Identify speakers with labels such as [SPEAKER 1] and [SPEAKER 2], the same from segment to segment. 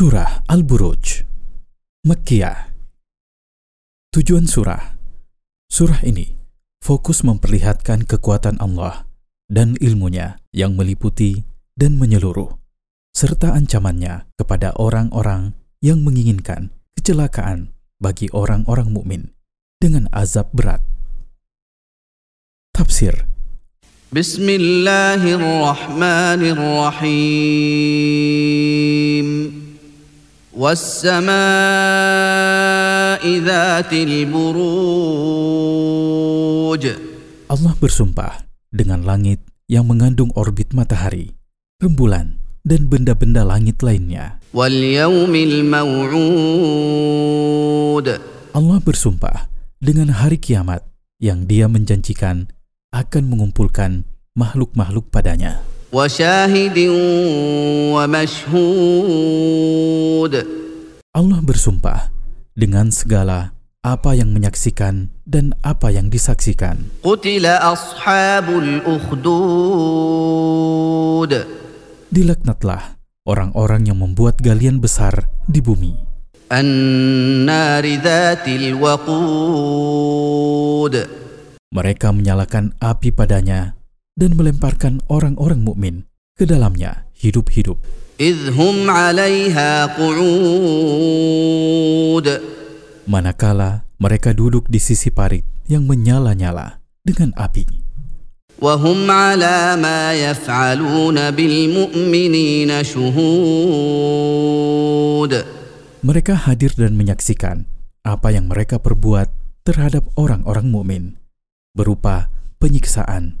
[SPEAKER 1] Surah Al-Buruj Mekkiah Tujuan surah Surah ini fokus memperlihatkan kekuatan Allah dan ilmunya yang meliputi dan menyeluruh, serta ancamannya kepada orang-orang yang menginginkan kecelakaan bagi orang-orang mukmin dengan azab berat. Tafsir Bismillahirrahmanirrahim والسماء ذات البروج Allah bersumpah dengan langit yang mengandung orbit matahari, rembulan, dan benda-benda langit lainnya. Allah bersumpah dengan hari kiamat yang dia menjanjikan akan mengumpulkan makhluk-makhluk padanya. Allah bersumpah dengan segala apa yang menyaksikan dan apa yang disaksikan. Dilaknatlah orang-orang yang membuat galian besar di bumi. Mereka menyalakan api padanya dan melemparkan orang-orang mukmin ke dalamnya hidup-hidup. Manakala mereka duduk di sisi parit yang menyala-nyala dengan api. Mereka hadir dan menyaksikan apa yang mereka perbuat terhadap orang-orang mukmin berupa penyiksaan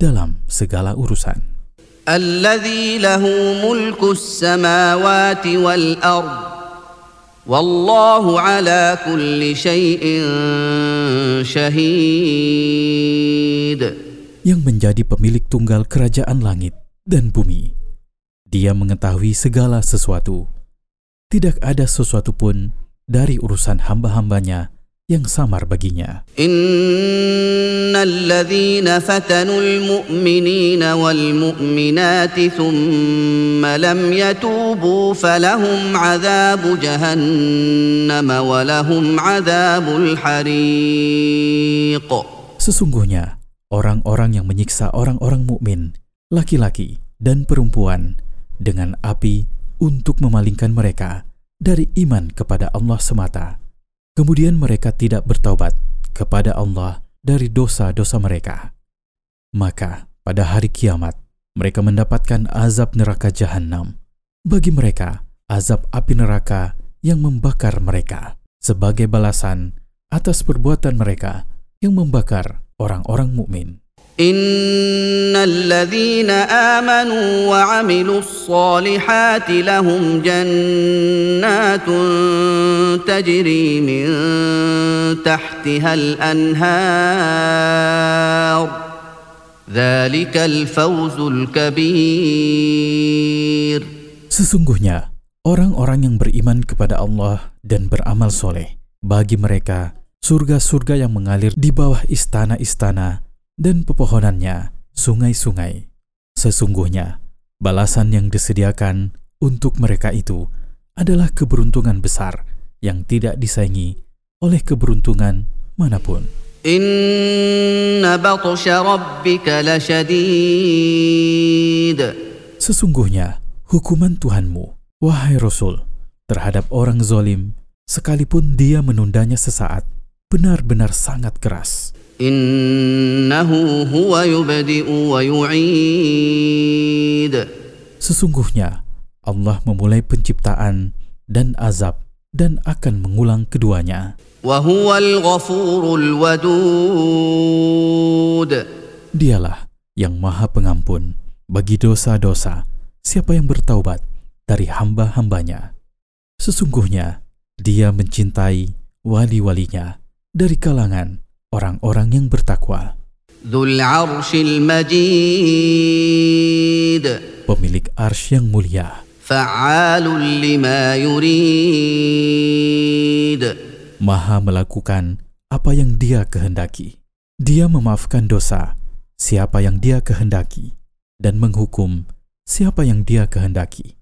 [SPEAKER 1] dalam segala urusan. yang menjadi pemilik tunggal kerajaan langit dan bumi. Dia mengetahui segala sesuatu. Tidak ada sesuatu pun dari urusan hamba-hambanya yang samar baginya. Innalladzina fatanul mu'minina wal mu'minati thumma lam yatubu falahum adzabu jahannam wa lahum adzabul hariq. Sesungguhnya orang-orang yang menyiksa orang-orang mukmin, laki-laki dan perempuan dengan api untuk memalingkan mereka dari iman kepada Allah semata Kemudian mereka tidak bertaubat kepada Allah dari dosa-dosa mereka. Maka pada hari kiamat mereka mendapatkan azab neraka jahanam. Bagi mereka, azab api neraka yang membakar mereka sebagai balasan atas perbuatan mereka yang membakar orang-orang mukmin. إن الذين آمنوا وعملوا الصالحات لهم جنات تجري من تحتها الأنهار ذلك الفوز الكبير sesungguhnya orang-orang yang beriman kepada Allah dan beramal soleh bagi mereka surga-surga yang mengalir di bawah istana-istana dan pepohonannya sungai-sungai. Sesungguhnya, balasan yang disediakan untuk mereka itu adalah keberuntungan besar yang tidak disaingi oleh keberuntungan manapun. Sesungguhnya hukuman Tuhanmu, wahai Rasul, terhadap orang zolim, sekalipun dia menundanya sesaat, benar-benar sangat keras. Innahu huwa yubadi'u wa yu'id. Sesungguhnya Allah memulai penciptaan dan azab dan akan mengulang keduanya. Dialah yang maha pengampun bagi dosa-dosa siapa yang bertaubat dari hamba-hambanya. Sesungguhnya dia mencintai wali-walinya dari kalangan orang-orang yang bertakwa. Pemilik ars yang mulia. Maha melakukan apa yang dia kehendaki. Dia memaafkan dosa siapa yang dia kehendaki dan menghukum siapa yang dia kehendaki.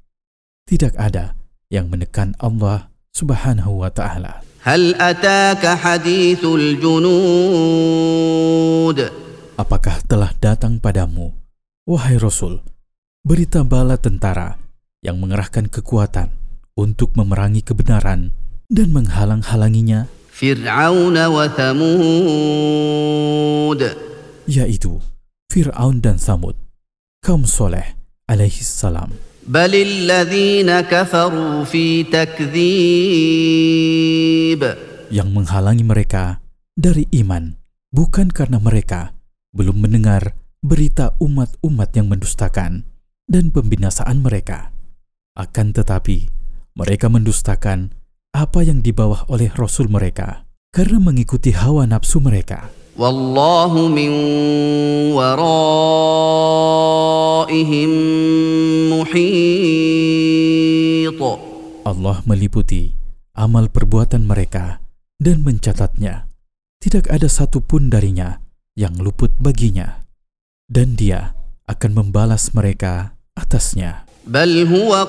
[SPEAKER 1] Tidak ada yang menekan Allah Subhanahu wa taala. Hal ataka hadithul junud Apakah telah datang padamu wahai Rasul berita bala tentara yang mengerahkan kekuatan untuk memerangi kebenaran dan menghalang-halanginya Fir'aun wa Thamud yaitu Fir'aun dan Samud kaum soleh alaihi salam بل yang menghalangi mereka dari iman bukan karena mereka belum mendengar berita umat-umat yang mendustakan dan pembinasaan mereka akan tetapi mereka mendustakan apa yang dibawa oleh rasul mereka karena mengikuti hawa nafsu mereka wallahu min waraihim Allah meliputi amal perbuatan mereka dan mencatatnya. Tidak ada satupun darinya yang luput baginya. Dan dia akan membalas mereka atasnya. Bal huwa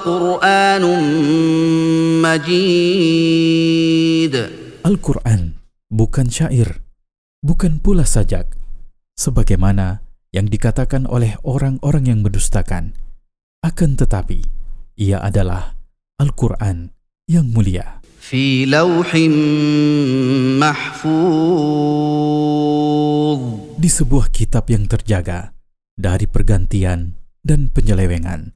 [SPEAKER 1] majid. Al-Quran bukan syair, bukan pula sajak, sebagaimana yang dikatakan oleh orang-orang yang mendustakan. Akan tetapi, ia adalah Al-Quran yang mulia. Fi mahfuz. di sebuah kitab yang terjaga dari pergantian dan penyelewengan,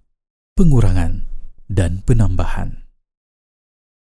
[SPEAKER 1] pengurangan dan penambahan.